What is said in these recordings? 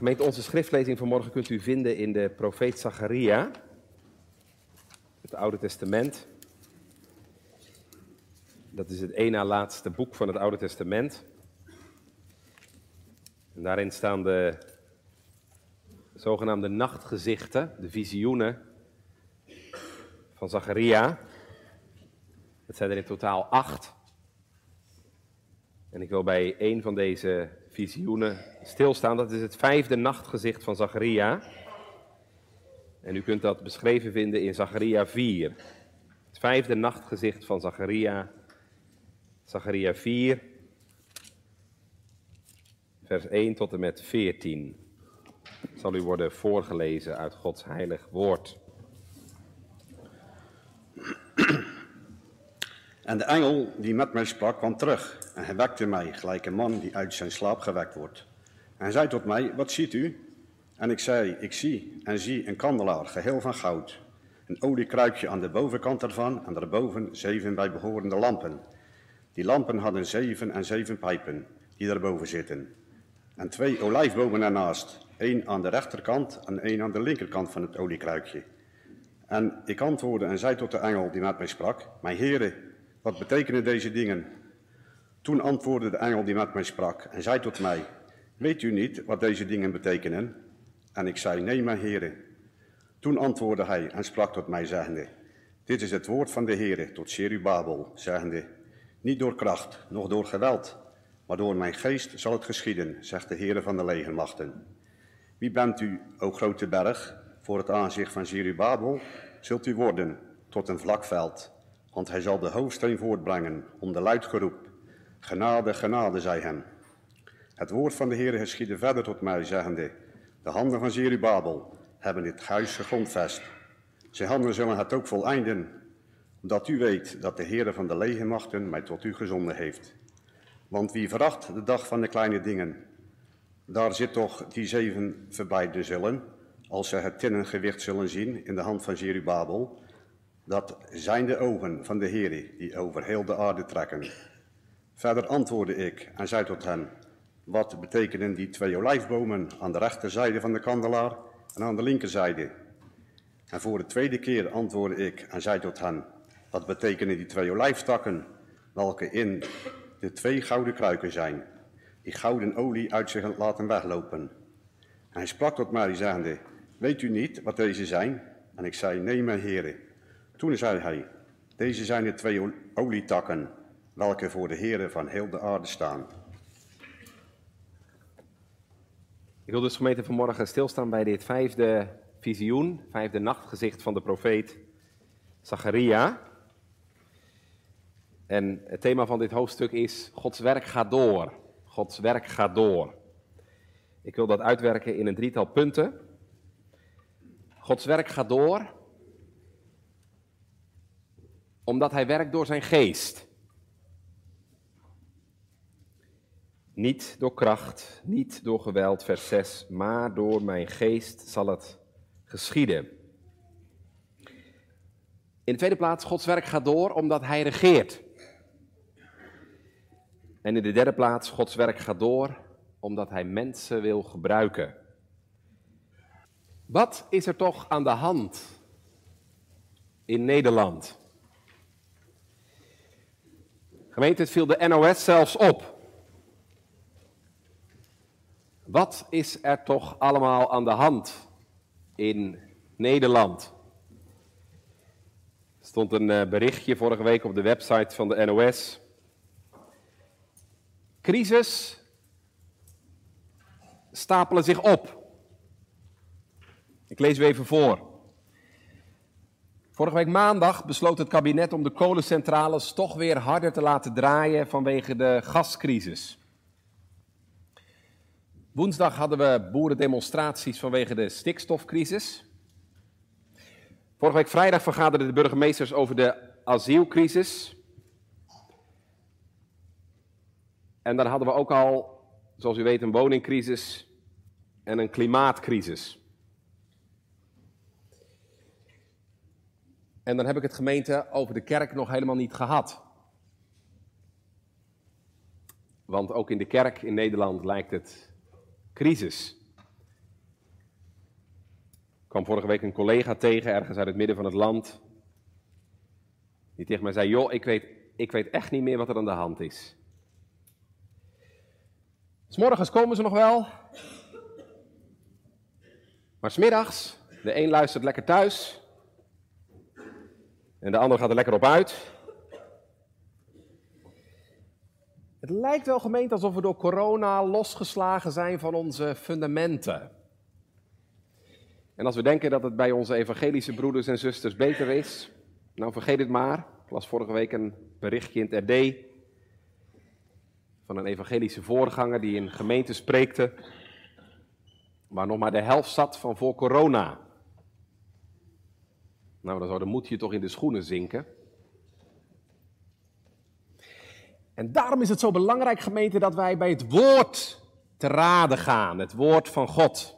Gemeente, onze schriftlezing vanmorgen kunt u vinden in de profeet Zacharia, het Oude Testament. Dat is het één na laatste boek van het Oude Testament. En daarin staan de zogenaamde nachtgezichten, de visioenen van Zacharia. Het zijn er in totaal acht. En ik wil bij één van deze visioenen stilstaan. Dat is het vijfde nachtgezicht van Zacharia. En u kunt dat beschreven vinden in Zacharia 4. Het vijfde nachtgezicht van Zacharia. Zacharia 4, vers 1 tot en met 14. Zal u worden voorgelezen uit Gods heilig woord. En de engel die met mij sprak kwam terug en hij wekte mij, gelijk een man die uit zijn slaap gewekt wordt. En hij zei tot mij, wat ziet u? En ik zei, ik zie en zie een kandelaar, geheel van goud. Een oliekruikje aan de bovenkant ervan en daarboven zeven bijbehorende lampen. Die lampen hadden zeven en zeven pijpen die daarboven zitten. En twee olijfbomen ernaast, één aan de rechterkant en één aan de linkerkant van het oliekruikje. En ik antwoordde en zei tot de engel die met mij sprak, mijn heren, wat betekenen deze dingen? Toen antwoordde de engel die met mij sprak en zei tot mij, weet u niet wat deze dingen betekenen? En ik zei, nee, mijn heren. Toen antwoordde hij en sprak tot mij, zeggende, dit is het woord van de heren tot Serubabel, zeggende, niet door kracht, noch door geweld, maar door mijn geest zal het geschieden, zegt de Heere van de legermachten. Wie bent u, o grote berg, voor het aanzicht van Zerubabel, zult u worden tot een vlak veld, want hij zal de hoofdsteen voortbrengen om de luidgeroep. Genade, genade, zei hem. Het woord van de Heere geschiedde verder tot mij, zeggende, de handen van Zerubabel hebben dit huis gegrondvest. Zijn handen zullen het ook voleinden, omdat u weet dat de Heere van de legermachten mij tot u gezonden heeft. Want wie veracht de dag van de kleine dingen, daar zit toch die zeven verbijden zullen, als ze het tinnengewicht zullen zien in de hand van Jerubabel, dat zijn de ogen van de Heere die over heel de aarde trekken. Verder antwoordde ik en zei tot hen, wat betekenen die twee olijfbomen aan de rechterzijde van de kandelaar en aan de linkerzijde? En voor de tweede keer antwoordde ik en zei tot hen, wat betekenen die twee olijftakken, welke in de twee gouden kruiken zijn, die gouden olie uit zich laten weglopen? En hij sprak tot mij, zeggende, weet u niet wat deze zijn? En ik zei, nee, mijn heren. Toen zei hij, deze zijn de twee olietakken, welke voor de heren van heel de aarde staan. Ik wil dus gemeente vanmorgen stilstaan bij dit vijfde visioen, vijfde nachtgezicht van de profeet Zacharia. En het thema van dit hoofdstuk is Gods werk gaat door. Gods werk gaat door. Ik wil dat uitwerken in een drietal punten. Gods werk gaat door omdat hij werkt door zijn geest. Niet door kracht, niet door geweld, vers 6, maar door mijn geest zal het geschieden. In de tweede plaats, Gods werk gaat door omdat hij regeert. En in de derde plaats, Gods werk gaat door omdat hij mensen wil gebruiken. Wat is er toch aan de hand in Nederland? Gemeente, het viel de NOS zelfs op. Wat is er toch allemaal aan de hand in Nederland? Er stond een eh, berichtje vorige week op de website van de NOS. Crisis stapelen zich op. Ik lees u even voor. Vorige week maandag besloot het kabinet om de kolencentrales toch weer harder te laten draaien vanwege de gascrisis. Woensdag hadden we boerendemonstraties vanwege de stikstofcrisis. Vorige week vrijdag vergaderden de burgemeesters over de asielcrisis. En dan hadden we ook al, zoals u weet, een woningcrisis en een klimaatcrisis. En dan heb ik het gemeente over de kerk nog helemaal niet gehad. Want ook in de kerk in Nederland lijkt het crisis. kwam vorige week een collega tegen, ergens uit het midden van het land. Die tegen mij zei: Joh, ik weet, ik weet echt niet meer wat er aan de hand is. S'morgens komen ze nog wel. Maar smiddags, de een luistert lekker thuis. En de ander gaat er lekker op uit. Het lijkt wel gemeend alsof we door corona losgeslagen zijn van onze fundamenten. En als we denken dat het bij onze evangelische broeders en zusters beter is, nou vergeet het maar. Ik las vorige week een berichtje in het RD van een evangelische voorganger die in gemeente spreekte, waar nog maar de helft zat van voor corona. Nou, dan zou de moed je toch in de schoenen zinken. En daarom is het zo belangrijk, gemeente, dat wij bij het woord te raden gaan, het woord van God.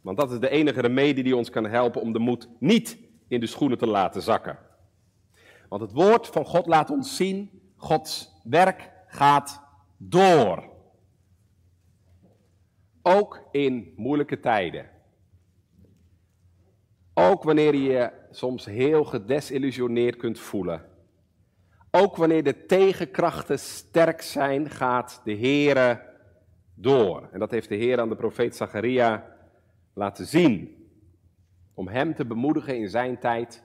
Want dat is de enige remedie die ons kan helpen om de moed niet in de schoenen te laten zakken. Want het woord van God laat ons zien, Gods werk gaat door. Ook in moeilijke tijden. Ook wanneer je je soms heel gedesillusioneerd kunt voelen. Ook wanneer de tegenkrachten sterk zijn, gaat de Heere door. En dat heeft de Heer aan de profeet Zacharia laten zien. Om hem te bemoedigen in zijn tijd,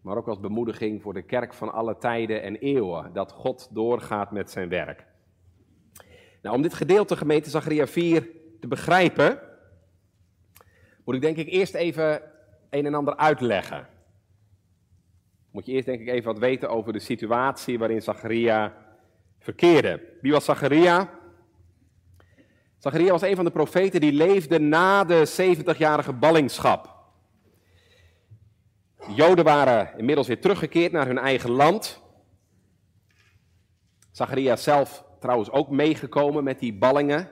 maar ook als bemoediging voor de kerk van alle tijden en eeuwen, dat God doorgaat met zijn werk. Nou, om dit gedeelte gemeente Zacharia 4 te begrijpen, moet ik denk ik eerst even een en ander uitleggen. Moet je eerst denk ik even wat weten over de situatie waarin Zacharia verkeerde. Wie was Zacharia? Zacharia was een van de profeten die leefde na de 70-jarige ballingschap. De Joden waren inmiddels weer teruggekeerd naar hun eigen land. Zacharia zelf trouwens ook meegekomen met die ballingen,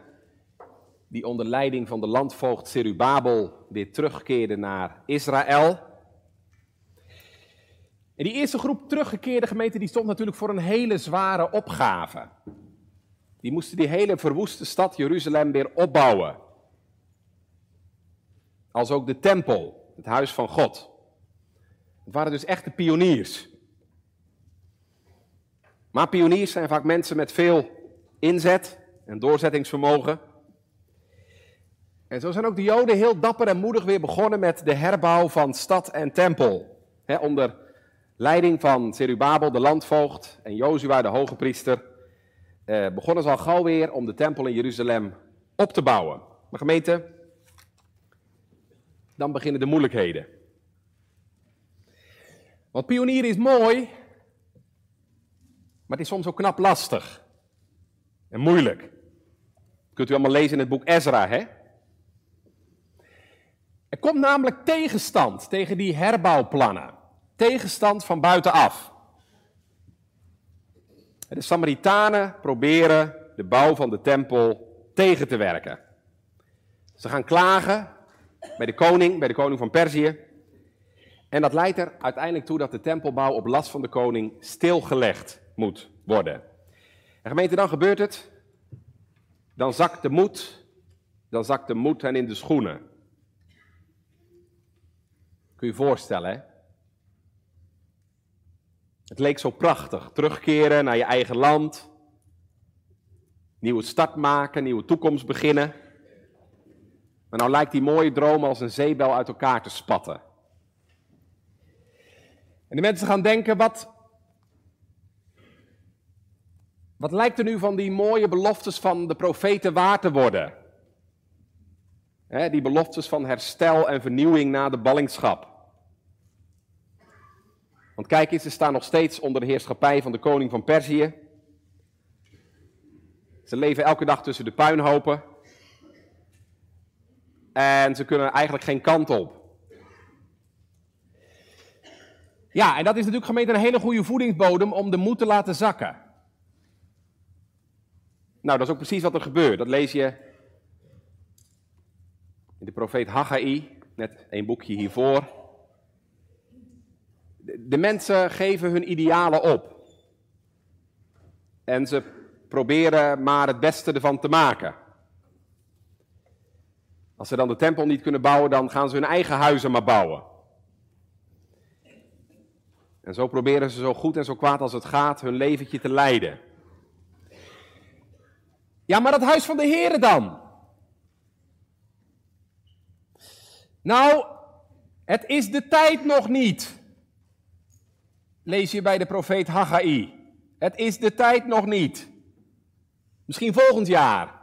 die onder leiding van de landvoogd Serubabel weer terugkeerden naar Israël. En die eerste groep teruggekeerde gemeenten die stond natuurlijk voor een hele zware opgave. Die moesten die hele verwoeste stad Jeruzalem weer opbouwen. Als ook de tempel, het huis van God. Het waren dus echte pioniers. Maar pioniers zijn vaak mensen met veel inzet en doorzettingsvermogen. En zo zijn ook de Joden heel dapper en moedig weer begonnen met de herbouw van stad en tempel. onder leiding van Zerubabel, de landvoogd, en Jozua, de hoge priester, eh, begonnen ze al gauw weer om de tempel in Jeruzalem op te bouwen. Maar gemeente, dan beginnen de moeilijkheden. Want pionieren is mooi, maar het is soms ook knap lastig. En moeilijk. kunt u allemaal lezen in het boek Ezra, hè? Er komt namelijk tegenstand tegen die herbouwplannen. Tegenstand van buitenaf. De Samaritanen proberen de bouw van de tempel tegen te werken. Ze gaan klagen bij de koning, bij de koning van Perzië. En dat leidt er uiteindelijk toe dat de tempelbouw op last van de koning stilgelegd moet worden. En gemeente, dan gebeurt het. Dan zakt de moed, dan zakt de moed hen in de schoenen. Kun je je voorstellen, hè? Het leek zo prachtig. Terugkeren naar je eigen land. Nieuwe start maken, nieuwe toekomst beginnen. Maar nou lijkt die mooie droom als een zeebel uit elkaar te spatten. En de mensen gaan denken, wat, wat lijkt er nu van die mooie beloftes van de profeten waar te worden? die beloftes van herstel en vernieuwing na de ballingschap. Want kijk eens, ze staan nog steeds onder de heerschappij van de koning van Perzië. Ze leven elke dag tussen de puinhopen. En ze kunnen eigenlijk geen kant op. Ja, en dat is natuurlijk gemeente een hele goede voedingsbodem om de moed te laten zakken. Nou, dat is ook precies wat er gebeurt. Dat lees je in de profeet Haggai, net een boekje hiervoor. De mensen geven hun idealen op. En ze proberen maar het beste ervan te maken. Als ze dan de tempel niet kunnen bouwen, dan gaan ze hun eigen huizen maar bouwen. En zo proberen ze zo goed en zo kwaad als het gaat hun leventje te leiden. Ja, maar dat huis van de Heeren dan? Nou, het is de tijd nog niet. Lees je bij de profeet Haggai. Het is de tijd nog niet. Misschien volgend jaar.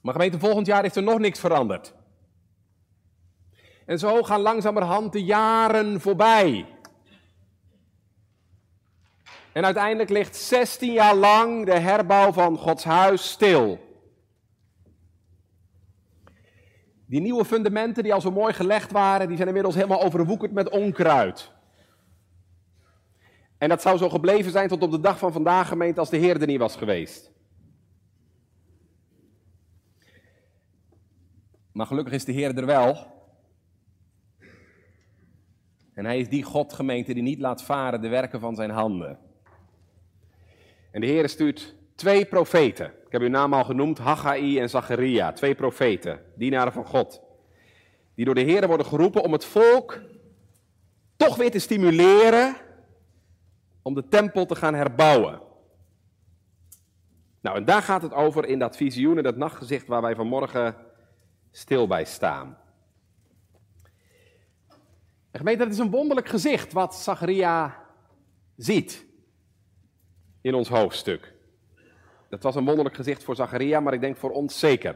Maar gemeente, volgend jaar is er nog niks veranderd. En zo gaan langzamerhand de jaren voorbij. En uiteindelijk ligt 16 jaar lang de herbouw van Gods huis stil. Die nieuwe fundamenten die al zo mooi gelegd waren, die zijn inmiddels helemaal overwoekerd met onkruid. En dat zou zo gebleven zijn tot op de dag van vandaag, gemeente, als de Heer er niet was geweest. Maar gelukkig is de Heer er wel. En hij is die God, gemeente, die niet laat varen de werken van zijn handen. En de Heer stuurt twee profeten. Heb uw naam al genoemd, Haggai en Zacharia. Twee profeten, dienaren van God. Die door de Heer worden geroepen om het volk toch weer te stimuleren om de tempel te gaan herbouwen. Nou, en daar gaat het over in dat visioen en dat nachtgezicht waar wij vanmorgen stil bij staan. En gemeente, dat is een wonderlijk gezicht wat Zacharia ziet in ons hoofdstuk. Dat was een wonderlijk gezicht voor Zacharia, maar ik denk voor ons zeker.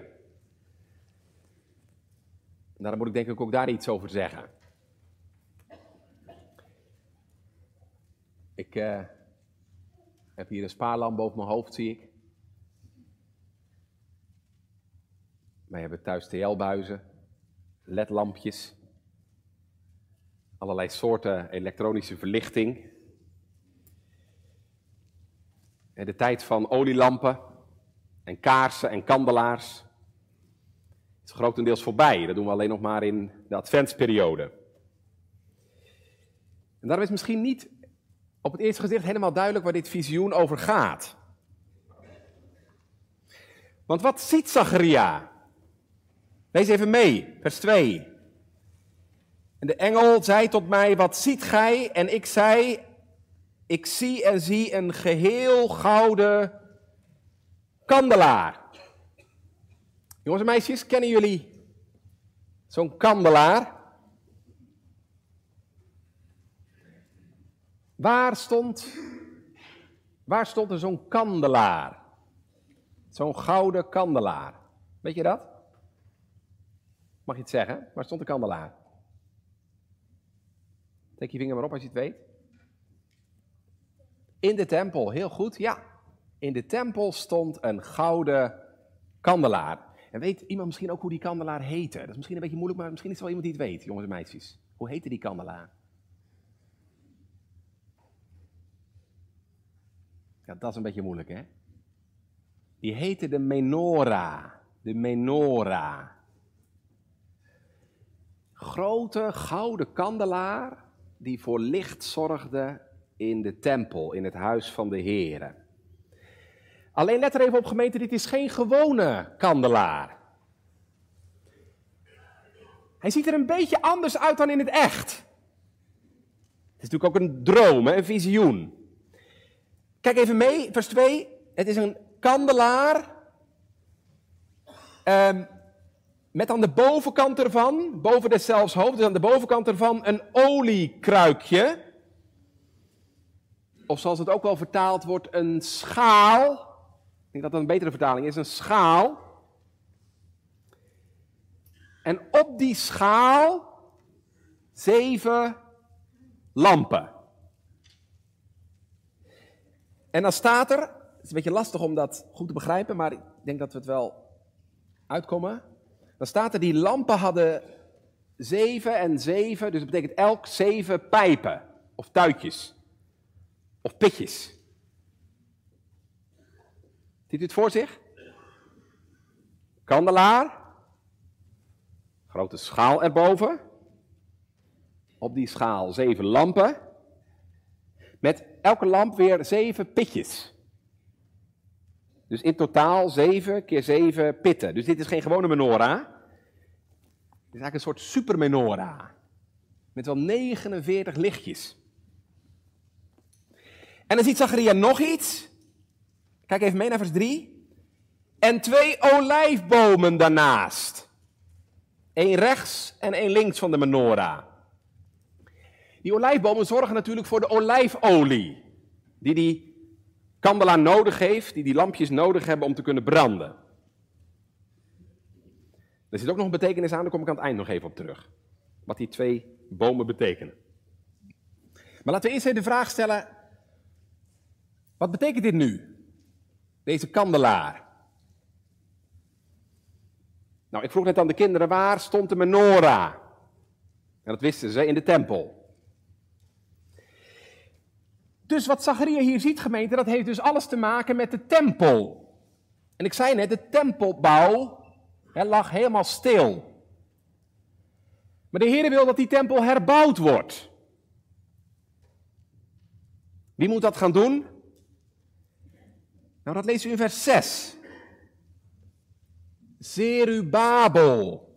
En daarom moet ik denk ik ook daar iets over zeggen. Ik uh, heb hier een spaarlamp boven mijn hoofd, zie ik. Wij hebben thuis TL-buizen, LED-lampjes, allerlei soorten elektronische verlichting. En de tijd van olielampen en kaarsen en kandelaars is grotendeels voorbij. Dat doen we alleen nog maar in de adventsperiode. En daarom is misschien niet op het eerste gezicht helemaal duidelijk waar dit visioen over gaat. Want wat ziet Zacharia? Lees even mee, vers 2. En de engel zei tot mij, wat ziet gij? En ik zei, ik zie en zie een geheel gouden kandelaar. Jongens en meisjes, kennen jullie zo'n kandelaar? Waar stond, waar stond er zo'n kandelaar? Zo'n gouden kandelaar. Weet je dat? Mag je het zeggen? Waar stond de kandelaar? Steek je vinger maar op als je het weet. In de tempel, heel goed, ja. In de tempel stond een gouden kandelaar. En weet iemand misschien ook hoe die kandelaar heette? Dat is misschien een beetje moeilijk, maar misschien is er wel iemand die het weet, jongens en meisjes. Hoe heette die kandelaar? Ja, dat is een beetje moeilijk, hè? Die heette de menorah. De menorah. Grote gouden kandelaar die voor licht zorgde in de tempel, in het huis van de Heer. Alleen let er even op gemeente, dit is geen gewone kandelaar. Hij ziet er een beetje anders uit dan in het echt. Het is natuurlijk ook een droom, een visioen. Kijk even mee, vers 2. Het is een kandelaar um, met aan de bovenkant ervan, boven deszelfs hoofd, dus aan de bovenkant ervan een oliekruikje. Of zoals het ook wel vertaald wordt, een schaal. Ik denk dat dat een betere vertaling is, een schaal. En op die schaal zeven lampen. En dan staat er, het is een beetje lastig om dat goed te begrijpen, maar ik denk dat we het wel uitkomen. Dan staat er, die lampen hadden zeven en zeven, dus dat betekent elk zeven pijpen of tuitjes of pitjes. Ziet u het voor zich? Kandelaar, grote schaal erboven. Op die schaal zeven lampen. Met elke lamp weer zeven pitjes. Dus in totaal 7 keer 7 pitten. Dus dit is geen gewone menorah. Het is eigenlijk een soort super menorah. Met wel 49 lichtjes. En dan ziet Zacharia nog iets. Kijk even mee naar vers 3. En twee olijfbomen daarnaast. Eén rechts en één links van de menorah. Die olijfbomen zorgen natuurlijk voor de olijfolie. Die die kandelaar nodig heeft, die die lampjes nodig hebben om te kunnen branden. Er zit ook nog een betekenis aan, daar kom ik aan het eind nog even op terug. Wat die twee bomen betekenen. Maar laten we eerst even de vraag stellen: wat betekent dit nu? Deze kandelaar. Nou, ik vroeg net aan de kinderen, waar stond de menorah? En dat wisten ze, in de tempel. Dus wat Zacharia hier ziet, gemeente, dat heeft dus alles te maken met de tempel. En ik zei net, de tempelbouw hè, lag helemaal stil. Maar de Heer wil dat die tempel herbouwd wordt. Wie moet dat gaan doen? Nou, dat leest u in vers 6. Zerubabel.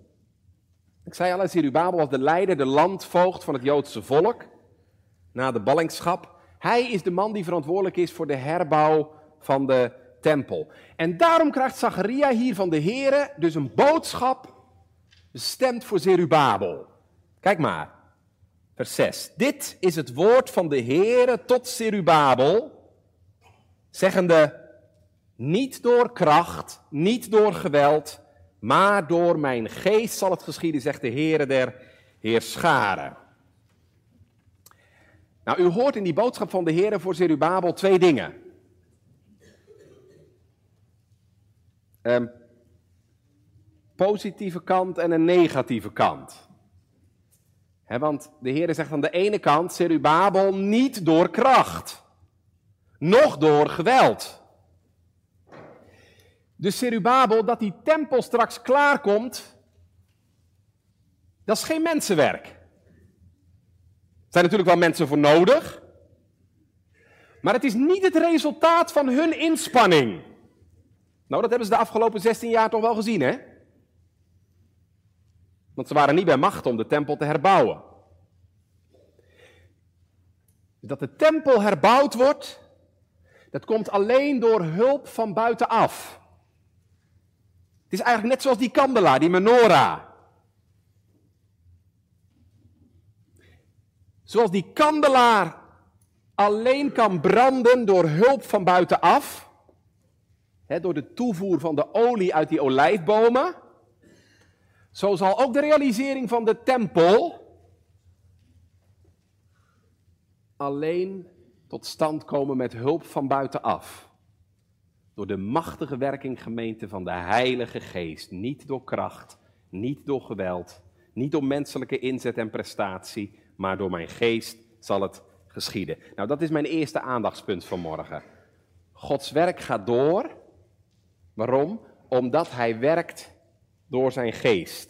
Ik zei al, Zerubabel was de leider, de landvoogd van het Joodse volk. Na de ballingschap. Hij is de man die verantwoordelijk is voor de herbouw van de tempel. En daarom krijgt Zacharia hier van de Here dus een boodschap bestemd voor Zerubabel. Kijk maar, vers 6. Dit is het woord van de Here tot Zerubabel, zeggende, niet door kracht, niet door geweld, maar door mijn geest zal het geschieden, zegt de Heere der Heerscharen. Nou, u hoort in die boodschap van de Heer voor Zerubabel twee dingen. Een positieve kant en een negatieve kant. want de Heer zegt aan de ene kant, Zerubabel, niet door kracht, noch door geweld. Dus Zerubabel, dat die tempel straks klaarkomt, dat is geen mensenwerk. Er zijn natuurlijk wel mensen voor nodig. Maar het is niet het resultaat van hun inspanning. Nou, dat hebben ze de afgelopen 16 jaar toch wel gezien, hè? Want ze waren niet bij macht om de tempel te herbouwen. Dat de tempel herbouwd wordt, dat komt alleen door hulp van buitenaf. Het is eigenlijk net zoals die kandelaar, die menorah. Zoals die kandelaar alleen kan branden door hulp van buitenaf, hè, door de toevoer van de olie uit die olijfbomen, zo zal ook de realisering van de tempel alleen tot stand komen met hulp van buitenaf. Door de machtige werking gemeente van de Heilige Geest. Niet door kracht, niet door geweld, niet door menselijke inzet en prestatie, maar door mijn geest zal het geschieden. Nou, dat is mijn eerste aandachtspunt van morgen. Gods werk gaat door. Waarom? Omdat hij werkt door zijn geest.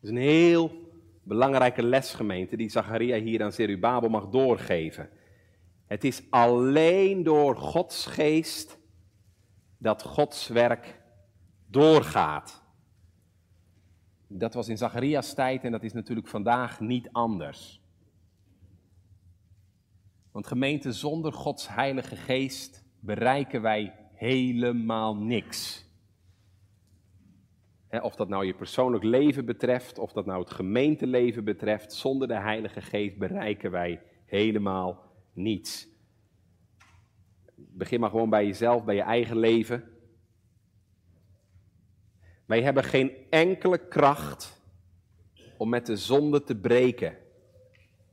Dat is een heel belangrijke lesgemeente die Zacharia hier aan Zerubabel mag doorgeven. Het is alleen door Gods geest dat Gods werk doorgaat. Dat was in Zacharias tijd en dat is natuurlijk vandaag niet anders. Want gemeente, zonder Gods Heilige Geest bereiken wij helemaal niks. Of dat nou je persoonlijk leven betreft, of dat nou het gemeenteleven betreft, zonder de Heilige Geest bereiken wij helemaal niets. Begin maar gewoon bij jezelf, bij je eigen leven. Wij hebben geen enkele kracht om met de zonde te breken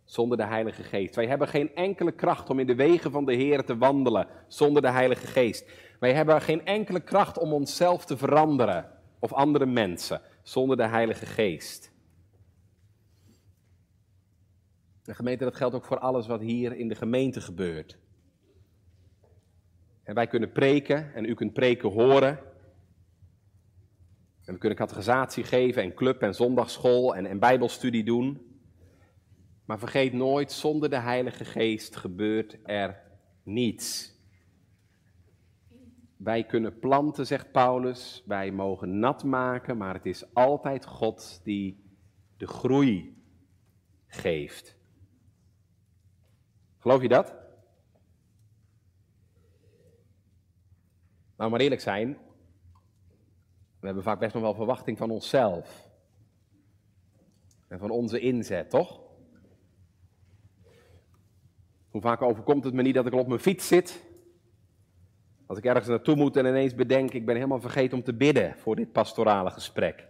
zonder de Heilige Geest. Wij hebben geen enkele kracht om in de wegen van de Heer te wandelen zonder de Heilige Geest. Wij hebben geen enkele kracht om onszelf te veranderen of andere mensen zonder de Heilige Geest. De gemeente, dat geldt ook voor alles wat hier in de gemeente gebeurt. En wij kunnen preken en u kunt preken horen. En we kunnen categorisatie geven en club en zondagschool en, en bijbelstudie doen. Maar vergeet nooit, zonder de Heilige Geest gebeurt er niets. Wij kunnen planten, zegt Paulus. Wij mogen nat maken, maar het is altijd God die de groei geeft. Geloof je dat? Nou, maar eerlijk zijn. We hebben vaak best nog wel verwachting van onszelf. En van onze inzet, toch? Hoe vaak overkomt het me niet dat ik op mijn fiets zit? Als ik ergens naartoe moet en ineens bedenk, ik ben helemaal vergeten om te bidden voor dit pastorale gesprek.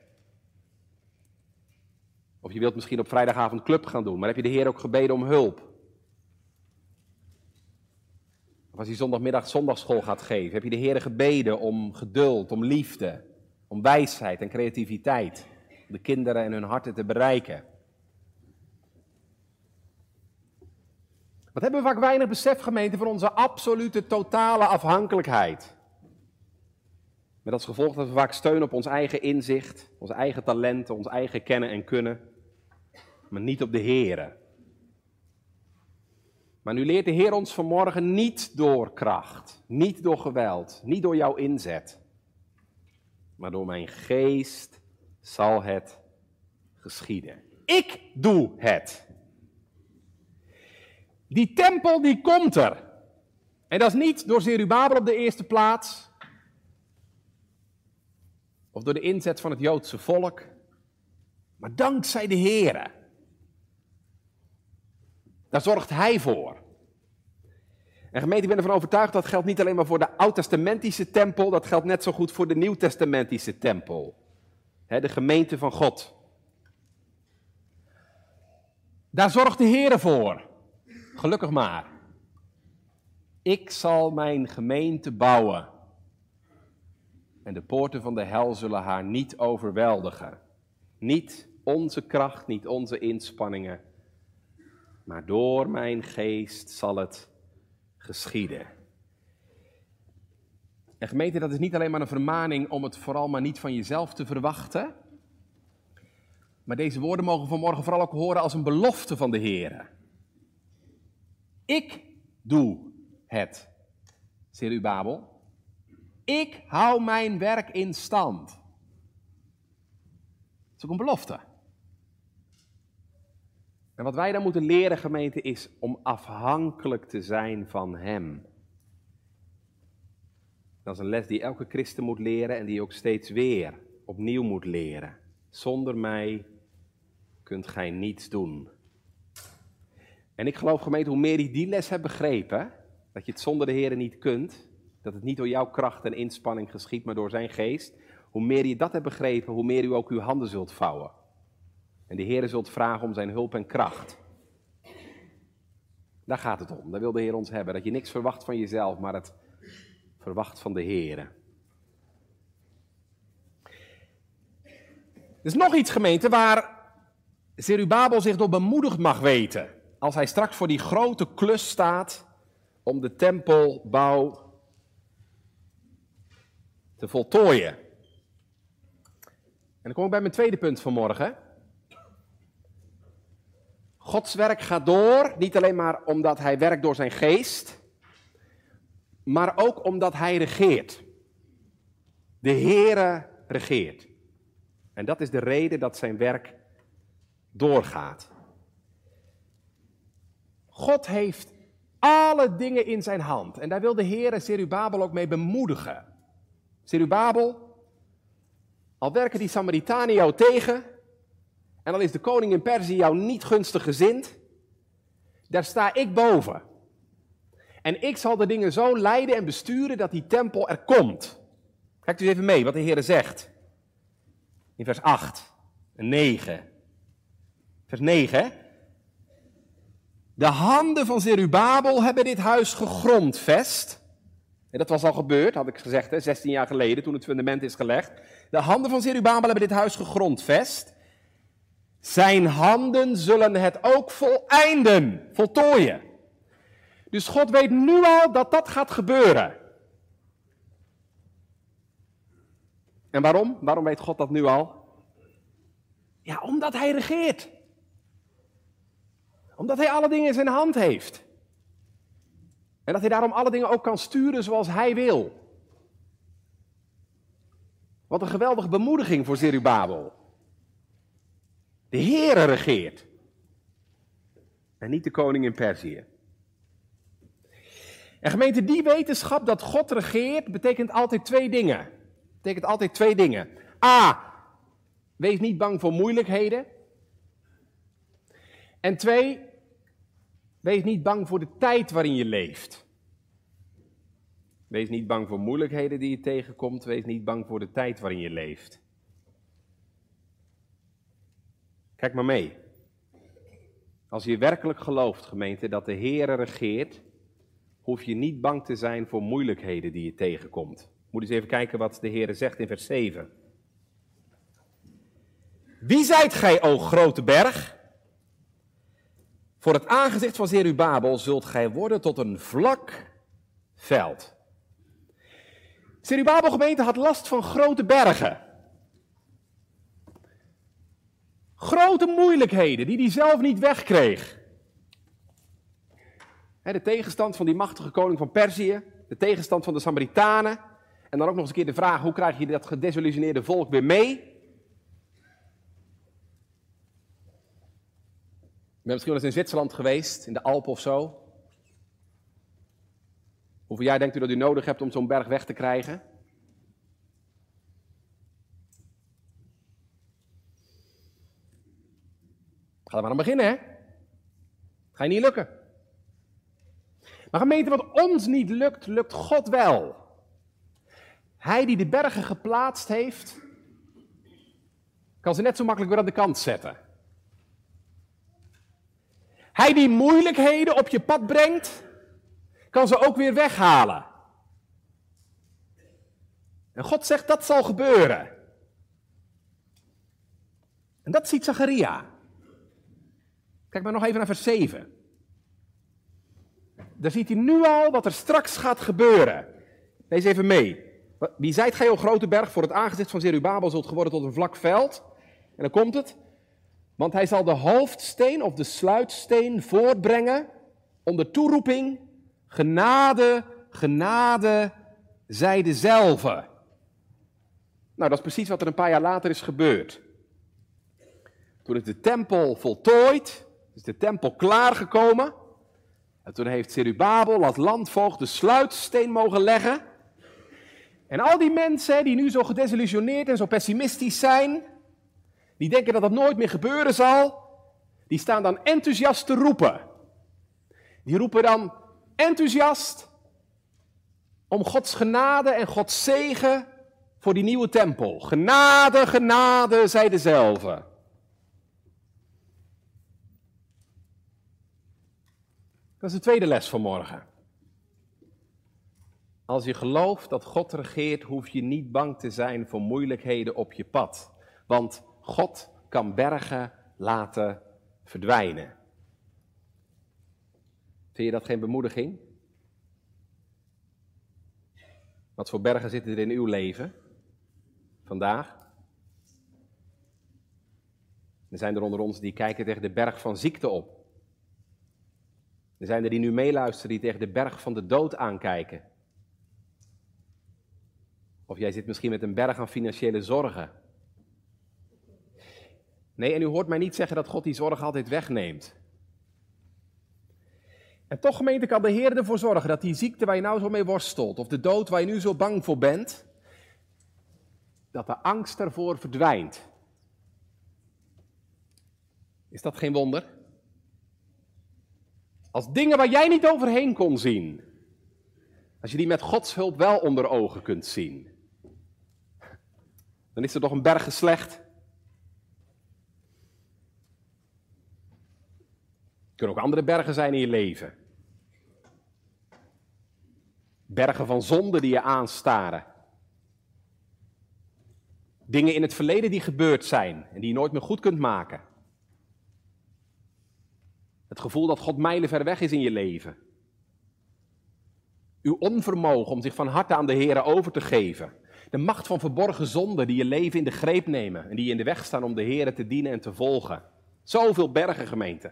Of je wilt misschien op vrijdagavond club gaan doen, maar heb je de Heer ook gebeden om hulp? Of als hij zondagmiddag zondagschool gaat geven, heb je de Heer gebeden om geduld, om liefde, om wijsheid en creativiteit, om de kinderen en hun harten te bereiken. Wat hebben we vaak weinig besef, gemeente, van onze absolute totale afhankelijkheid. Met als gevolg dat we vaak steunen op ons eigen inzicht, onze eigen talenten, ons eigen kennen en kunnen, maar niet op de Heer. Maar nu leert de Heer ons vanmorgen niet door kracht, niet door geweld, niet door jouw inzet, maar door mijn geest zal het geschieden. Ik doe het. Die tempel die komt er. En dat is niet door Zerubabel op de eerste plaats. Of door de inzet van het Joodse volk. Maar dankzij de Heer. Daar zorgt Hij voor. En gemeente, ik ben ervan overtuigd dat geldt niet alleen maar voor de Oud-testamentische tempel, dat geldt net zo goed voor de Nieuw-testamentische tempel. de gemeente van God. Daar zorgt de Heer voor. Gelukkig maar. Ik zal mijn gemeente bouwen. En de poorten van de hel zullen haar niet overweldigen. Niet onze kracht, niet onze inspanningen. Maar door mijn geest zal het geschieden. En gemeente, dat is niet alleen maar een vermaning om het vooral maar niet van jezelf te verwachten. Maar deze woorden mogen vanmorgen vooral ook horen als een belofte van de Heer. Ik doe het, Babel. Ik hou mijn werk in stand. Dat is ook een belofte. En wat wij dan moeten leren, gemeente, is om afhankelijk te zijn van Hem. Dat is een les die elke christen moet leren en die ook steeds weer opnieuw moet leren. Zonder mij kunt gij niets doen. En ik geloof, gemeente, hoe meer je die les hebt begrepen, dat je het zonder de Heer niet kunt, dat het niet door jouw kracht en inspanning geschiet, maar door zijn geest, hoe meer je dat hebt begrepen, hoe meer u ook uw handen zult vouwen. En de Heer zult vragen om zijn hulp en kracht. Daar gaat het om. Daar wil de Heer ons hebben. Dat je niks verwacht van jezelf, maar het verwacht van de Heer. Er is nog iets, gemeente, waar Zerubabel zich door bemoedigd mag weten. Als hij straks voor die grote klus staat om de tempelbouw te voltooien. En dan kom ik bij mijn tweede punt vanmorgen. Gods werk gaat door, niet alleen maar omdat hij werkt door zijn geest, maar ook omdat hij regeert. De Heere regeert. En dat is de reden dat zijn werk doorgaat. God heeft alle dingen in zijn hand. En daar wil de Heer Zerubabel ook mee bemoedigen. Zerubabel, al werken die Samaritanen jou tegen, en al is de koning in Perzië jou niet gunstig gezind, daar sta ik boven. En ik zal de dingen zo leiden en besturen dat die tempel er komt. Kijk dus even mee wat de Heer zegt. In vers 8 en 9. Vers 9. De handen van Zerubabel hebben dit huis gegrondvest. En dat was al gebeurd, had ik gezegd, hè, 16 jaar geleden, toen het fundament is gelegd. De handen van Zerubabel hebben dit huis gegrondvest. Zijn handen zullen het ook voleinden, voltooien. Dus God weet nu al dat dat gaat gebeuren. En waarom? Waarom weet God dat nu al? Ja, omdat Hij regeert. Omdat Hij alle dingen in zijn hand heeft. En dat Hij daarom alle dingen ook kan sturen zoals Hij wil. Wat een geweldige bemoediging voor Zerubabel. De Heere regeert. En niet de koning in Perzië. En gemeente, die wetenschap dat God regeert, betekent altijd twee dingen. Betekent altijd twee dingen. A. Wees niet bang voor moeilijkheden. En twee, wees niet bang voor de tijd waarin je leeft. Wees niet bang voor moeilijkheden die je tegenkomt. Wees niet bang voor de tijd waarin je leeft. Kijk maar mee. Als je werkelijk gelooft, gemeente, dat de Heer regeert, hoef je niet bang te zijn voor moeilijkheden die je tegenkomt. Moet eens even kijken wat de Heer zegt in vers 7. Wie zijt gij, o grote berg? Voor het aangezicht van Zerubabel zult gij worden tot een vlak veld. Zerubabel gemeente had last van grote bergen. Grote moeilijkheden die hij zelf niet wegkreeg. De tegenstand van die machtige koning van Perzië, de tegenstand van de Samaritanen. En dan ook nog eens een keer de vraag, hoe krijg je dat gedesillusioneerde volk weer mee? Ik ben misschien wel eens in Zwitserland geweest, in de Alpen of zo. Hoeveel jaar denkt u dat u nodig hebt om zo'n berg weg te krijgen? Ga er maar aan beginnen, hè? Ga je niet lukken. Maar gemeente, wat ons niet lukt, lukt God wel. Hij die de bergen geplaatst heeft, kan ze net zo makkelijk weer aan de kant zetten. Hij die moeilijkheden op je pad brengt, kan ze ook weer weghalen. En God zegt dat zal gebeuren. En dat ziet Zacharia. Kijk maar nog even naar vers 7. Daar ziet hij nu al wat er straks gaat gebeuren. Lees even mee. Wie zijt gij, o grote berg, voor het aangezicht van Zerubabel zult geworden tot een vlak veld? En dan komt het. Want hij zal de hoofdsteen of de sluitsteen voortbrengen onder toeroeping, genade, genade, zij dezelfde. Nou, dat is precies wat er een paar jaar later is gebeurd. Toen is de tempel voltooid, is de tempel klaargekomen. En toen heeft Zerubabel als landvoogd de sluitsteen mogen leggen. En al die mensen die nu zo gedesillusioneerd en zo pessimistisch zijn, die denken dat dat nooit meer gebeuren zal, die staan dan enthousiast te roepen. Die roepen dan enthousiast om Gods genade en Gods zegen voor die nieuwe tempel. Genade, genade, zij dezelfde. Dat is de tweede les van morgen. Als je gelooft dat God regeert, hoef je niet bang te zijn voor moeilijkheden op je pad. Want God kan bergen laten verdwijnen. Vind je dat geen bemoediging? Wat voor bergen zitten er in uw leven vandaag? Er zijn er onder ons die kijken tegen de berg van ziekte op. Er zijn er die nu meeluisteren die tegen de berg van de dood aankijken. Of jij zit misschien met een berg aan financiële zorgen. Nee, en u hoort mij niet zeggen dat God die zorg altijd wegneemt. En toch, gemeente, kan de Heer ervoor zorgen dat die ziekte waar je nou zo mee worstelt, of de dood waar je nu zo bang voor bent, dat de angst ervoor verdwijnt. Is dat geen wonder? Als dingen waar jij niet overheen kon zien, als je die met Gods hulp wel onder ogen kunt zien, dan is er toch een berg slecht. Er kunnen ook andere bergen zijn in je leven. Bergen van zonde die je aanstaren. Dingen in het verleden die gebeurd zijn en die je nooit meer goed kunt maken. Het gevoel dat God mijlenver weg is in je leven. Uw onvermogen om zich van harte aan de Heer over te geven. De macht van verborgen zonden die je leven in de greep nemen en die in de weg staan om de Heer te dienen en te volgen. Zoveel bergen, gemeente.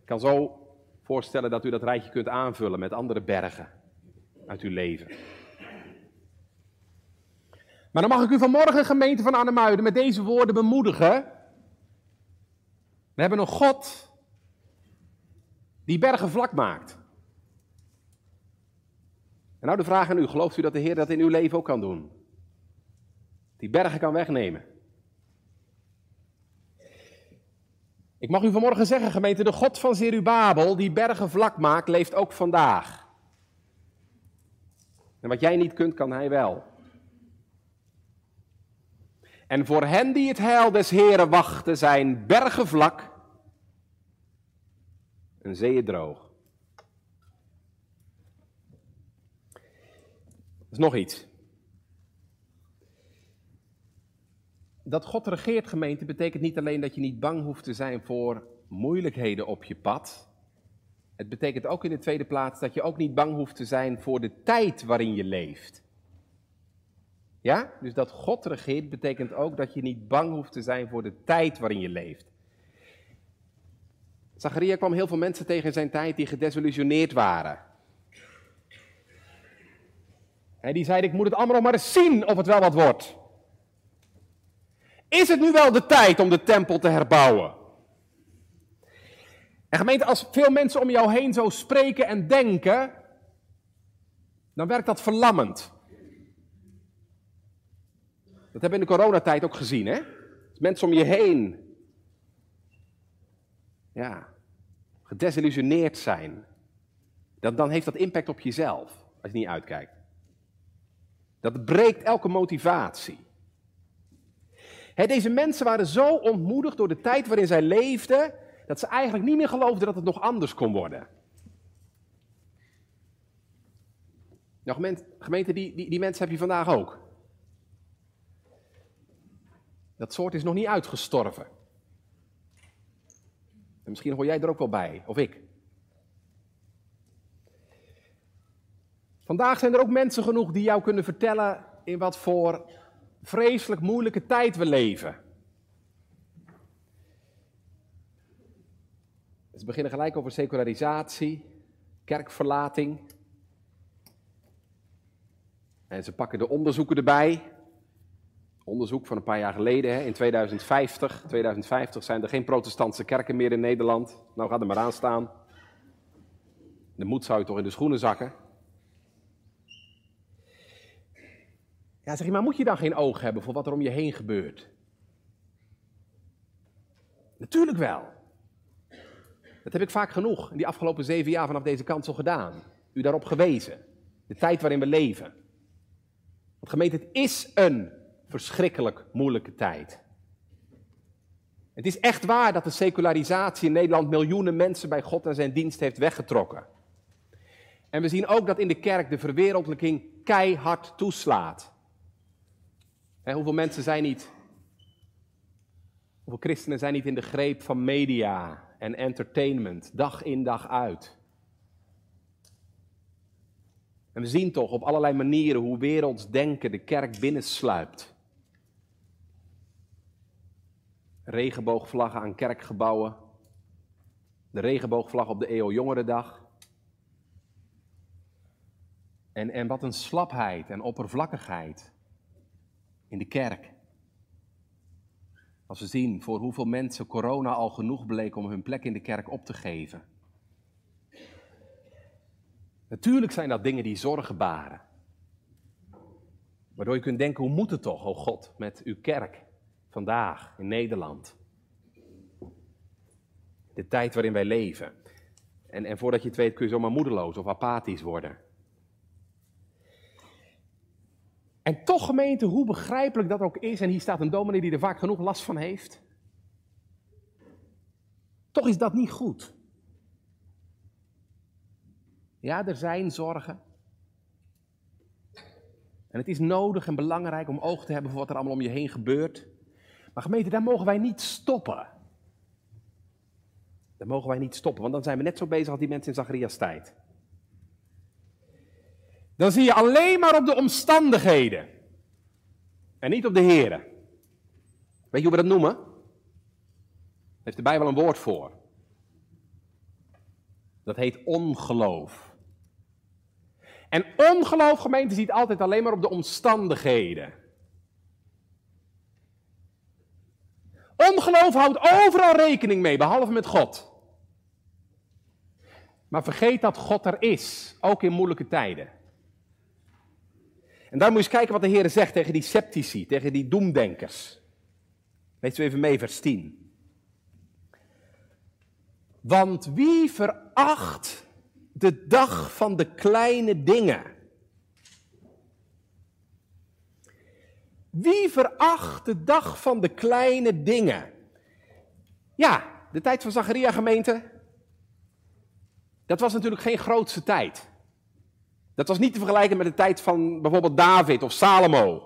Ik kan zo voorstellen dat u dat rijtje kunt aanvullen met andere bergen uit uw leven. Maar dan mag ik u vanmorgen, gemeente van Arnhemuiden, met deze woorden bemoedigen. We hebben een God die bergen vlak maakt. En nou de vraag aan u, gelooft u dat de Heer dat in uw leven ook kan doen? Die bergen kan wegnemen. Ik mag u vanmorgen zeggen, gemeente, de God van Zerubabel, die bergen vlak maakt, leeft ook vandaag. En wat jij niet kunt, kan hij wel. En voor hen die het heil des Heren wachten, zijn bergen vlak en zeeën droog. Er is nog iets. Dat God regeert, gemeente, betekent niet alleen dat je niet bang hoeft te zijn voor moeilijkheden op je pad. Het betekent ook in de tweede plaats dat je ook niet bang hoeft te zijn voor de tijd waarin je leeft. Ja? Dus dat God regeert betekent ook dat je niet bang hoeft te zijn voor de tijd waarin je leeft. Zacharia kwam heel veel mensen tegen in zijn tijd die gedesillusioneerd waren. En die zeiden, ik moet het allemaal maar eens zien of het wel wat wordt. Is het nu wel de tijd om de tempel te herbouwen? En gemeente, als veel mensen om jou heen zo spreken en denken, dan werkt dat verlammend. Dat hebben we in de coronatijd ook gezien, hè? Mensen om je heen, ja, gedesillusioneerd zijn, dan, dan heeft dat impact op jezelf, als je niet uitkijkt. Dat breekt elke motivatie. deze mensen waren zo ontmoedigd door de tijd waarin zij leefden, dat ze eigenlijk niet meer geloofden dat het nog anders kon worden. Nou, gemeente, die, die, die mensen heb je vandaag ook. Dat soort is nog niet uitgestorven. En misschien hoor jij er ook wel bij, of ik. Vandaag zijn er ook mensen genoeg die jou kunnen vertellen in wat voor vreselijk moeilijke tijd we leven. Ze beginnen gelijk over secularisatie, kerkverlating. En ze pakken de onderzoeken erbij. Onderzoek van een paar jaar geleden, hè, in 2050. 2050 zijn er geen protestantse kerken meer in Nederland. Nou, ga er maar aan staan. De moed zou je toch in de schoenen zakken. Ja, zeg je, maar moet je dan geen oog hebben voor wat er om je heen gebeurt? Natuurlijk wel. Dat heb ik vaak genoeg in die afgelopen zeven jaar vanaf deze kansel gedaan. U daarop gewezen. De tijd waarin we leven. Want gemeente, het is een verschrikkelijk moeilijke tijd. Het is echt waar dat de secularisatie in Nederland miljoenen mensen bij God en zijn dienst heeft weggetrokken. En we zien ook dat in de kerk de verwereldelijking keihard toeslaat. hoeveel mensen zijn niet, hoeveel christenen zijn niet in de greep van media en entertainment, dag in dag uit. En we zien toch op allerlei manieren hoe werelds denken de kerk binnensluipt. Regenboogvlaggen aan kerkgebouwen, de regenboogvlag op de EO Jongerendag. En, en wat een slapheid en oppervlakkigheid in de kerk. Als we zien voor hoeveel mensen corona al genoeg bleek om hun plek in de kerk op te geven. Natuurlijk zijn dat dingen die zorgen baren. Waardoor je kunt denken, hoe moet het toch, oh God, met uw kerk? Vandaag in Nederland. De tijd waarin wij leven. En, en voordat je het weet kun je zomaar moedeloos of apathisch worden. En toch gemeente, hoe begrijpelijk dat ook is, en hier staat een dominee die er vaak genoeg last van heeft. Toch is dat niet goed. Ja, er zijn zorgen. En het is nodig en belangrijk om oog te hebben voor wat er allemaal om je heen gebeurt. Maar gemeente, daar mogen wij niet stoppen. Daar mogen wij niet stoppen, want dan zijn we net zo bezig als die mensen in Zacharias tijd. Dan zie je alleen maar op de omstandigheden. En niet op de heren. Weet je hoe we dat noemen? Daar heeft de Bijbel een woord voor. Dat heet ongeloof. En ongeloof, gemeente, ziet altijd alleen maar op de omstandigheden. Ongeloof houdt overal rekening mee, behalve met God. Maar vergeet dat God er is, ook in moeilijke tijden. En daar moet je eens kijken wat de Heer zegt tegen die sceptici, tegen die doemdenkers. Lees u even mee, vers 10. Want wie veracht de dag van de kleine dingen? Wie veracht de dag van de kleine dingen? Ja, de tijd van Zacharia gemeente, dat was natuurlijk geen grootste tijd. Dat was niet te vergelijken met de tijd van bijvoorbeeld David of Salomo.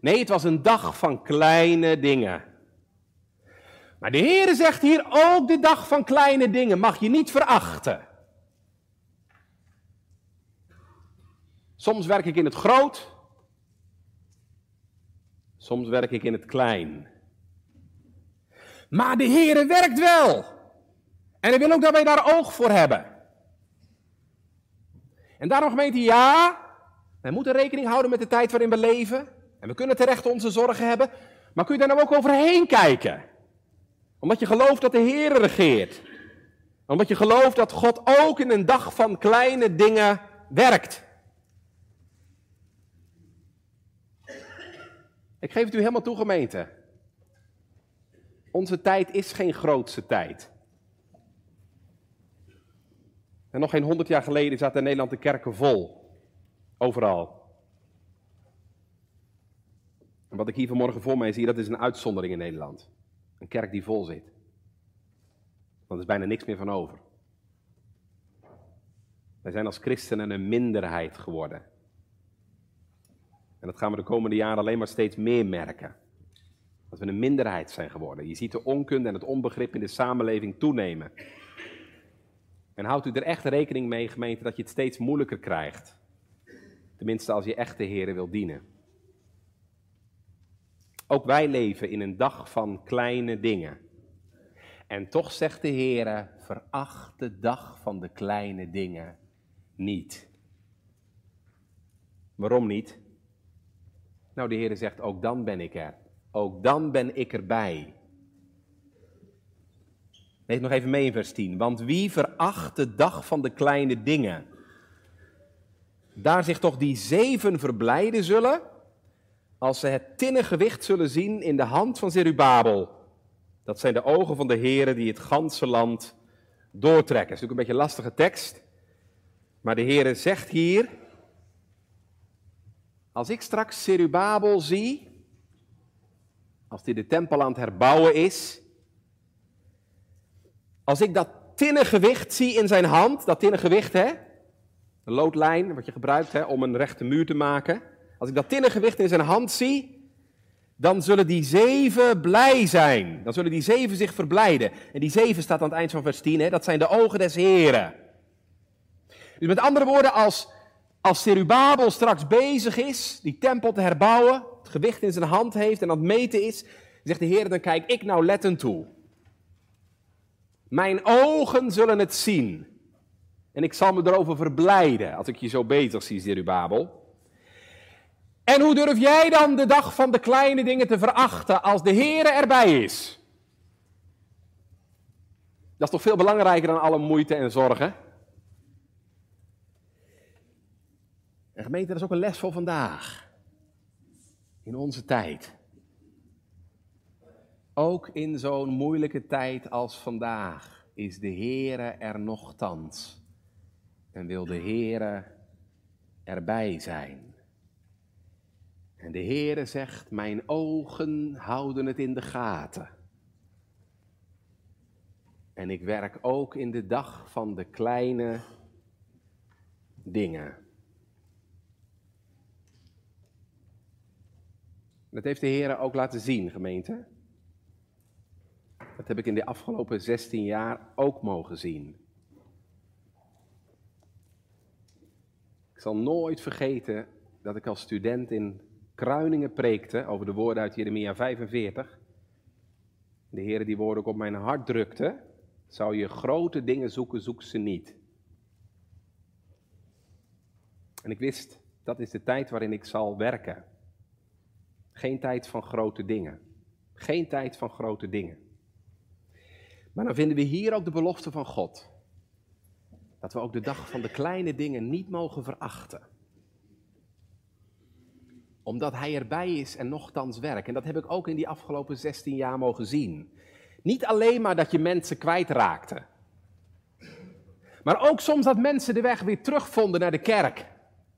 Nee, het was een dag van kleine dingen. Maar de Heer zegt hier ook de dag van kleine dingen mag je niet verachten. Soms werk ik in het groot, soms werk ik in het klein. Maar de Heer werkt wel. En hij wil ook dat wij daar oog voor hebben. En daarom gemeente, ja, wij moeten rekening houden met de tijd waarin we leven. En we kunnen terecht onze zorgen hebben. Maar kun je daar nou ook overheen kijken? Omdat je gelooft dat de Heer regeert. Omdat je gelooft dat God ook in een dag van kleine dingen werkt. Ik geef het u helemaal toe, gemeente. Onze tijd is geen grootste tijd. En nog geen honderd jaar geleden zaten in Nederland de kerken vol. Overal. En wat ik hier vanmorgen voor mij zie, dat is een uitzondering in Nederland. Een kerk die vol zit. Want er is bijna niks meer van over. Wij zijn als christenen een minderheid geworden. En dat gaan we de komende jaren alleen maar steeds meer merken. Dat we een minderheid zijn geworden. Je ziet de onkunde en het onbegrip in de samenleving toenemen. En houdt u er echt rekening mee, gemeente, dat je het steeds moeilijker krijgt. Tenminste, als je echt de Heer wil dienen. Ook wij leven in een dag van kleine dingen. En toch zegt de Heer, veracht de dag van de kleine dingen niet. Waarom niet? Nou, de Heer zegt, ook dan ben ik er. Ook dan ben ik erbij. Lees nog even mee in vers 10. Want wie veracht de dag van de kleine dingen? Daar zich toch die zeven verblijden zullen, als ze het tinnen gewicht zullen zien in de hand van Zerubabel. Dat zijn de ogen van de heren die het ganse land doortrekken. Dat is natuurlijk een beetje een lastige tekst. Maar de Heere zegt hier, als ik straks Zerubabel zie, als hij de tempel aan het herbouwen is, als ik dat tinnen gewicht zie in zijn hand, dat tinnen gewicht, hè, de loodlijn wat je gebruikt hè, om een rechte muur te maken. Als ik dat tinnen gewicht in zijn hand zie, dan zullen die zeven blij zijn. Dan zullen die zeven zich verblijden. En die zeven staat aan het eind van vers 10, hè, dat zijn de ogen des Heren. Dus met andere woorden, als, als Serubabel straks bezig is die tempel te herbouwen, het gewicht in zijn hand heeft en aan het meten is, zegt de Heer, dan kijk ik nou lettend toe. Mijn ogen zullen het zien. En ik zal me erover verblijden als ik je zo bezig zie, Zerubabel. En hoe durf jij dan de dag van de kleine dingen te verachten als de Heer erbij is? Dat is toch veel belangrijker dan alle moeite en zorgen? En gemeente, dat is ook een les voor vandaag. In onze tijd. Ook in zo'n moeilijke tijd als vandaag is de Heere er nogthans en wil de Heere erbij zijn. En de Heere zegt, mijn ogen houden het in de gaten. En ik werk ook in de dag van de kleine dingen. Dat heeft de Heer ook laten zien, gemeente. Dat heb ik in de afgelopen 16 jaar ook mogen zien. Ik zal nooit vergeten dat ik als student in Kruiningen preekte over de woorden uit Jeremia 45. De Heer die woorden ook op mijn hart drukte. Zou je grote dingen zoeken, zoek ze niet. En ik wist, dat is de tijd waarin ik zal werken. Geen tijd van grote dingen. Geen tijd van grote dingen. Maar dan vinden we hier ook de belofte van God. Dat we ook de dag van de kleine dingen niet mogen verachten. Omdat Hij erbij is en nogthans werkt. En dat heb ik ook in die afgelopen 16 jaar mogen zien. Niet alleen maar dat je mensen kwijtraakte. Maar ook soms dat mensen de weg weer terugvonden naar de kerk.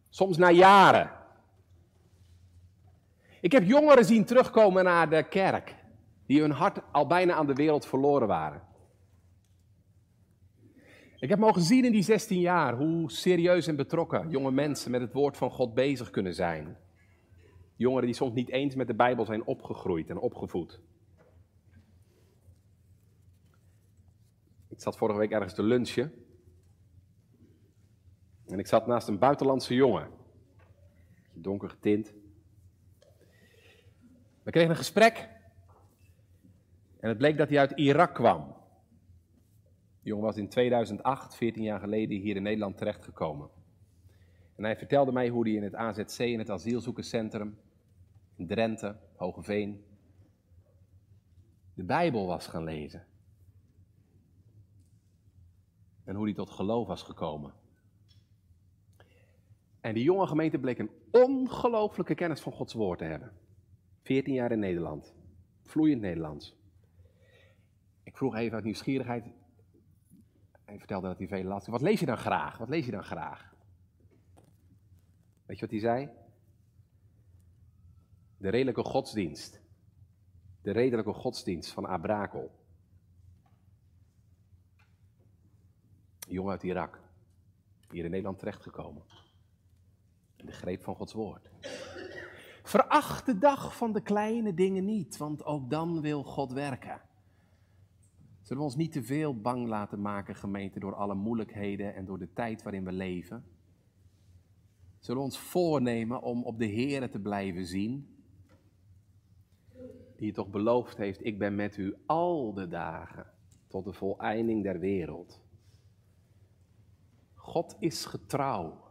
Soms na jaren. Ik heb jongeren zien terugkomen naar de kerk. Die hun hart al bijna aan de wereld verloren waren. Ik heb mogen zien in die 16 jaar hoe serieus en betrokken jonge mensen met het woord van God bezig kunnen zijn. Jongeren die soms niet eens met de Bijbel zijn opgegroeid en opgevoed. Ik zat vorige week ergens te lunchen. En ik zat naast een buitenlandse jongen. Donker getint. We kregen een gesprek. En het bleek dat hij uit Irak kwam. De jongen was in 2008, 14 jaar geleden, hier in Nederland terechtgekomen. En hij vertelde mij hoe hij in het AZC, in het asielzoekerscentrum, in Drenthe, Hogeveen, de Bijbel was gaan lezen. En hoe hij tot geloof was gekomen. En die jonge gemeente bleek een ongelooflijke kennis van Gods woord te hebben. 14 jaar in Nederland. Vloeiend Nederlands. Ik vroeg even uit nieuwsgierigheid. Hij vertelde dat hij veel las. Wat lees je dan graag? Wat lees je dan graag? Weet je wat hij zei? De redelijke godsdienst. De redelijke godsdienst van Abrakel. Jongen uit Irak. Hier in Nederland terechtgekomen. In de greep van Gods woord. Veracht de dag van de kleine dingen niet, want ook dan wil God werken. Zullen we ons niet te veel bang laten maken, gemeente, door alle moeilijkheden en door de tijd waarin we leven? Zullen we ons voornemen om op de Here te blijven zien? Die toch beloofd heeft, ik ben met u al de dagen tot de voleinding der wereld. God is getrouw.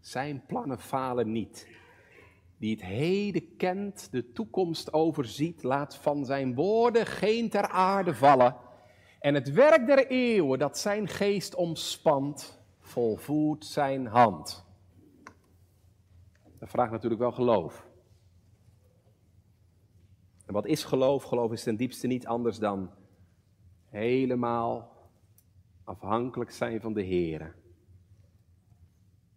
Zijn plannen falen niet. Die het heden kent, de toekomst overziet, laat van zijn woorden geen ter aarde vallen. En het werk der eeuwen dat zijn geest omspant, volvoert zijn hand. Dat vraagt natuurlijk wel geloof. En wat is geloof? Geloof is ten diepste niet anders dan helemaal afhankelijk zijn van de Heer.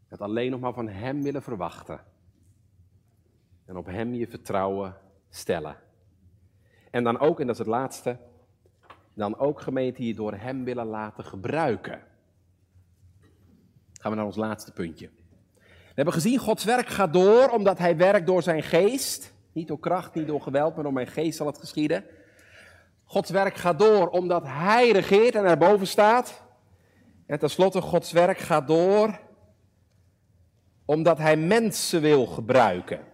Het alleen nog maar van Hem willen verwachten. En op Hem je vertrouwen stellen. En dan ook, en dat is het laatste, dan ook gemeente je door Hem willen laten gebruiken. Gaan we naar ons laatste puntje. We hebben gezien, Gods werk gaat door omdat Hij werkt door zijn geest. Niet door kracht, niet door geweld, maar door mijn geest zal het geschieden. Gods werk gaat door omdat Hij regeert en erboven staat. En tenslotte, Gods werk gaat door omdat Hij mensen wil gebruiken.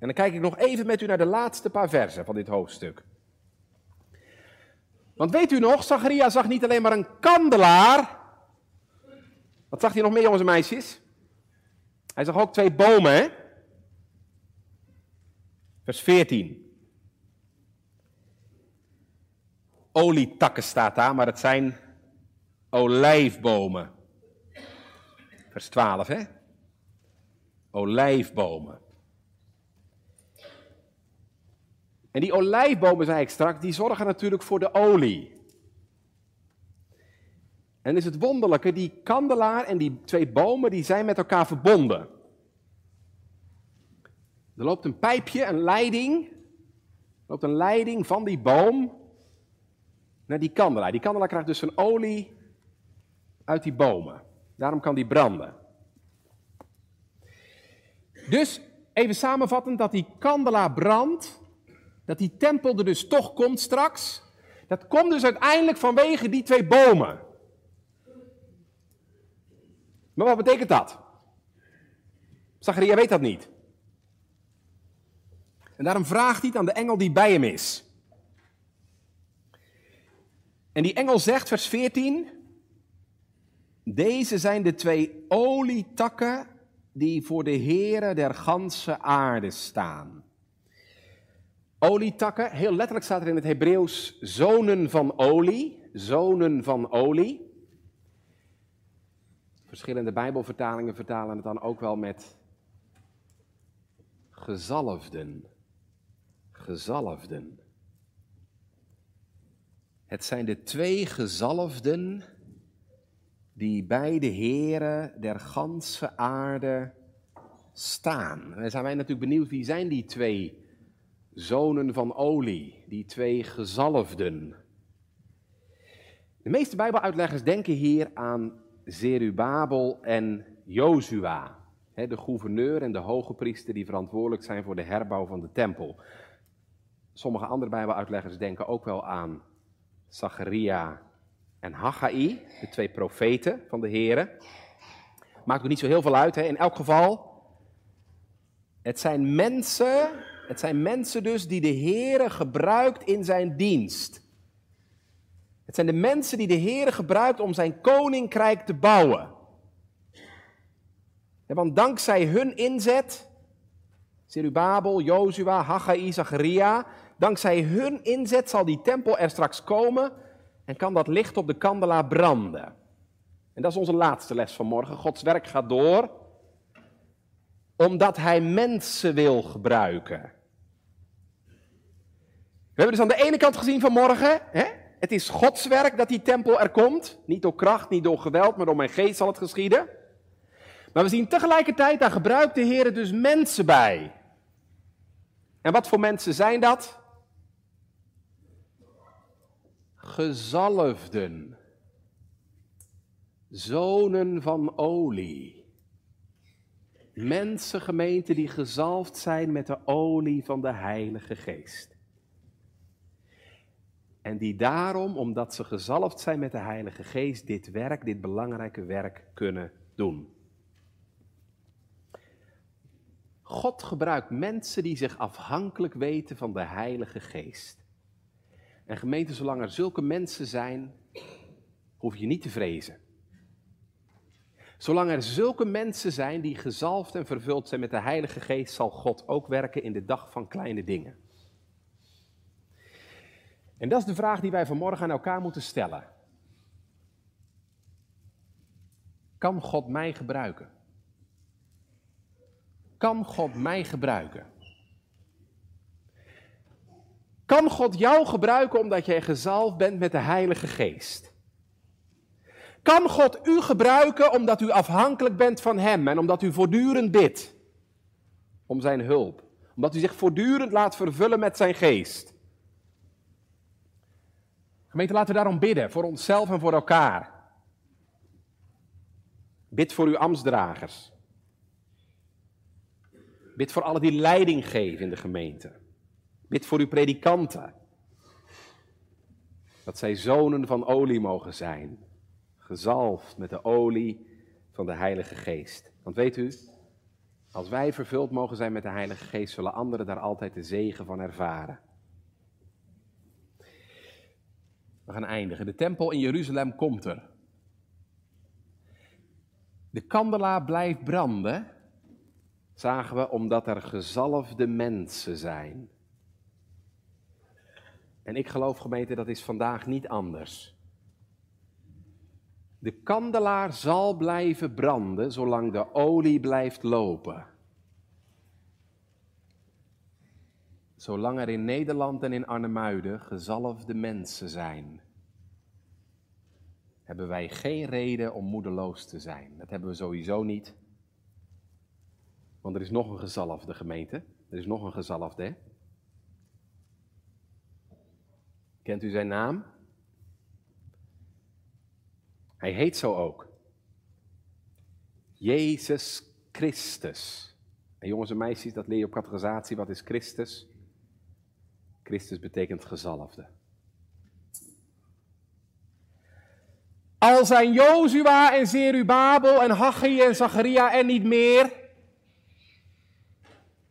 En dan kijk ik nog even met u naar de laatste paar versen van dit hoofdstuk. Want weet u nog, Zacharia zag niet alleen maar een kandelaar. Wat zag hij nog meer, jongens en meisjes? Hij zag ook twee bomen, hè? Vers 14. Olietakken staat daar, maar het zijn olijfbomen. Vers 12, hè? Olijfbomen. En die olijfbomen, zei ik straks, die zorgen natuurlijk voor de olie. En is het wonderlijke, die kandelaar en die twee bomen, die zijn met elkaar verbonden. Er loopt een pijpje, een leiding, er loopt een leiding van die boom naar die kandelaar. Die kandelaar krijgt dus een olie uit die bomen. Daarom kan die branden. Dus even samenvattend, dat die kandelaar brandt, dat die tempel er dus toch komt straks, dat komt dus uiteindelijk vanwege die twee bomen. Maar wat betekent dat? Zacharia weet dat niet. En daarom vraagt hij het aan de engel die bij hem is. En die engel zegt, vers 14, deze zijn de twee olietakken die voor de Heere der ganse aarde staan. Olietakken, heel letterlijk staat er in het Hebreeuws zonen van olie, zonen van olie. Verschillende Bijbelvertalingen vertalen het dan ook wel met gezalfden. Gezalfden. Het zijn de twee gezalfden die bij de Heren der ganse aarde staan. Dan zijn wij natuurlijk benieuwd wie zijn die twee zonen van olie, die twee gezalfden. De meeste Bijbeluitleggers denken hier aan Zerubabel en Jozua, de gouverneur en de hoge priester die verantwoordelijk zijn voor de herbouw van de tempel. Sommige andere Bijbeluitleggers denken ook wel aan Zacharia en Haggai, de twee profeten van de Heren. Maakt ook niet zo heel veel uit. Hè? In elk geval, het zijn mensen, het zijn mensen dus die de Heere gebruikt in zijn dienst. Het zijn de mensen die de Heere gebruikt om zijn koninkrijk te bouwen. want dankzij hun inzet, Zerubabel, Jozua, Haggai, Zacharia, dankzij hun inzet zal die tempel er straks komen en kan dat licht op de kandelaar branden. En dat is onze laatste les van morgen. Gods werk gaat door omdat hij mensen wil gebruiken. We hebben dus aan de ene kant gezien vanmorgen, hè? het is Gods werk dat die tempel er komt. Niet door kracht, niet door geweld, maar door mijn geest zal het geschieden. Maar we zien tegelijkertijd, daar gebruikt de Heer dus mensen bij. En wat voor mensen zijn dat? Gezalfden. Zonen van olie. Mensen, gemeente die gezalfd zijn met de olie van de Heilige Geest. En die daarom, omdat ze gezalfd zijn met de Heilige Geest, dit werk, dit belangrijke werk kunnen doen. God gebruikt mensen die zich afhankelijk weten van de Heilige Geest. En gemeente, zolang er zulke mensen zijn, hoef je niet te vrezen. Zolang er zulke mensen zijn die gezalfd en vervuld zijn met de Heilige Geest, zal God ook werken in de dag van kleine dingen. En dat is de vraag die wij vanmorgen aan elkaar moeten stellen. Kan God mij gebruiken? Kan God mij gebruiken? Kan God jou gebruiken omdat jij gezalfd bent met de Heilige Geest? Kan God u gebruiken omdat u afhankelijk bent van Hem en omdat u voortdurend bidt om Zijn hulp? Omdat u zich voortdurend laat vervullen met Zijn geest? Gemeente, laten we daarom bidden, voor onszelf en voor elkaar. Bid voor uw ambtsdragers. Bid voor alle die leiding geven in de gemeente. Bid voor uw predikanten. Dat zij zonen van olie mogen zijn gezalfd met de olie van de Heilige Geest. Want weet u, als wij vervuld mogen zijn met de Heilige Geest, zullen anderen daar altijd de zegen van ervaren. We gaan eindigen. De tempel in Jeruzalem komt er. De kandelaar blijft branden, zagen we, omdat er gezalfde mensen zijn. En ik geloof, gemeente, dat is vandaag niet anders. De kandelaar zal blijven branden zolang de olie blijft lopen. Zolang er in Nederland en in Arnhemuiden gezalfde mensen zijn, hebben wij geen reden om moedeloos te zijn. Dat hebben we sowieso niet. Want er is nog een gezalfde gemeente. Er is nog een gezalfde. Kent u zijn naam? Hij heet zo ook. Jezus Christus. En jongens en meisjes, dat leer je op categorisatie. Wat is Christus? Christus betekent gezalfde. Al zijn Jozua en Zerubabel en Haggai en Zacharia er niet meer.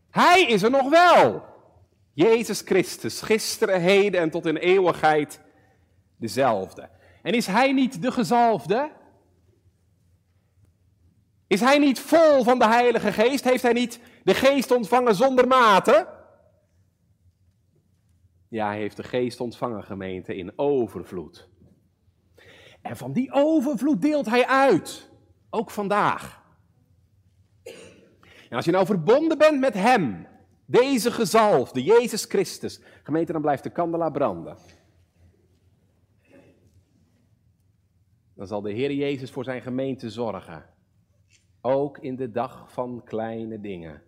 Hij is er nog wel. Jezus Christus, gisteren, heden en tot in eeuwigheid dezelfde. En is hij niet de gezalfde? Is hij niet vol van de Heilige Geest? Heeft hij niet de Geest ontvangen zonder mate? Ja, hij heeft de geest ontvangen, gemeente, in overvloed. En van die overvloed deelt hij uit, ook vandaag. En als je nou verbonden bent met hem, deze gezalfde, Jezus Christus, gemeente, dan blijft de kandelaar branden. Dan zal de Heer Jezus voor zijn gemeente zorgen. Ook in de dag van kleine dingen.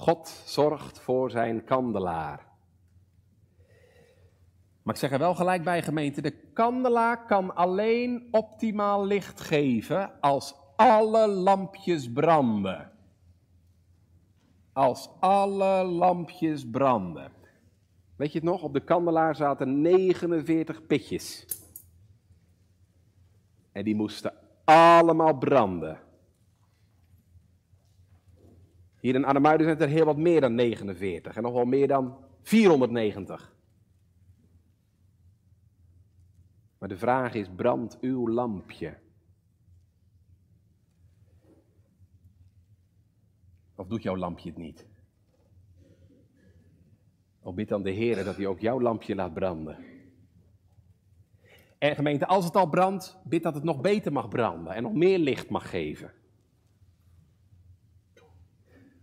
God zorgt voor zijn kandelaar. Maar ik zeg er wel gelijk bij, gemeente: de kandelaar kan alleen optimaal licht geven als alle lampjes branden. Als alle lampjes branden. Weet je het nog? Op de kandelaar zaten 49 pitjes. En die moesten allemaal branden. Hier in Arnhemuiden zijn er heel wat meer dan 49 en nog wel meer dan 490. Maar de vraag is, brandt uw lampje? Of doet jouw lampje het niet? Of bid dan de Heer dat hij ook jouw lampje laat branden. En gemeente, als het al brandt, bid dat het nog beter mag branden en nog meer licht mag geven.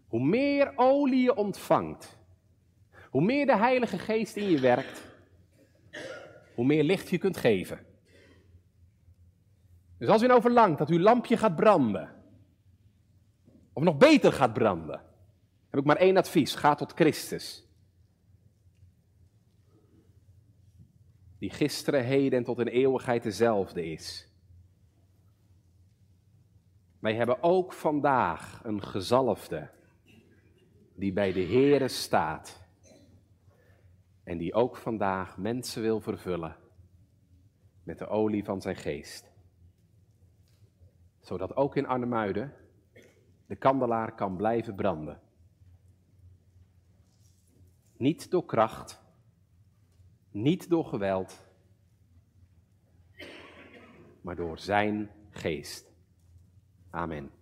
Hoe meer olie je ontvangt, hoe meer de Heilige Geest in je werkt, hoe meer licht je kunt geven. Dus als u nou verlangt dat uw lampje gaat branden, of nog beter gaat branden, heb ik maar één advies: ga tot Christus. Die gisteren, heden en tot in eeuwigheid dezelfde is. Wij hebben ook vandaag een gezalfde die bij de Heere staat en die ook vandaag mensen wil vervullen met de olie van zijn geest. Zodat ook in Arnhemuiden de kandelaar kan blijven branden. Niet door kracht, niet door geweld, maar door zijn geest. Amen.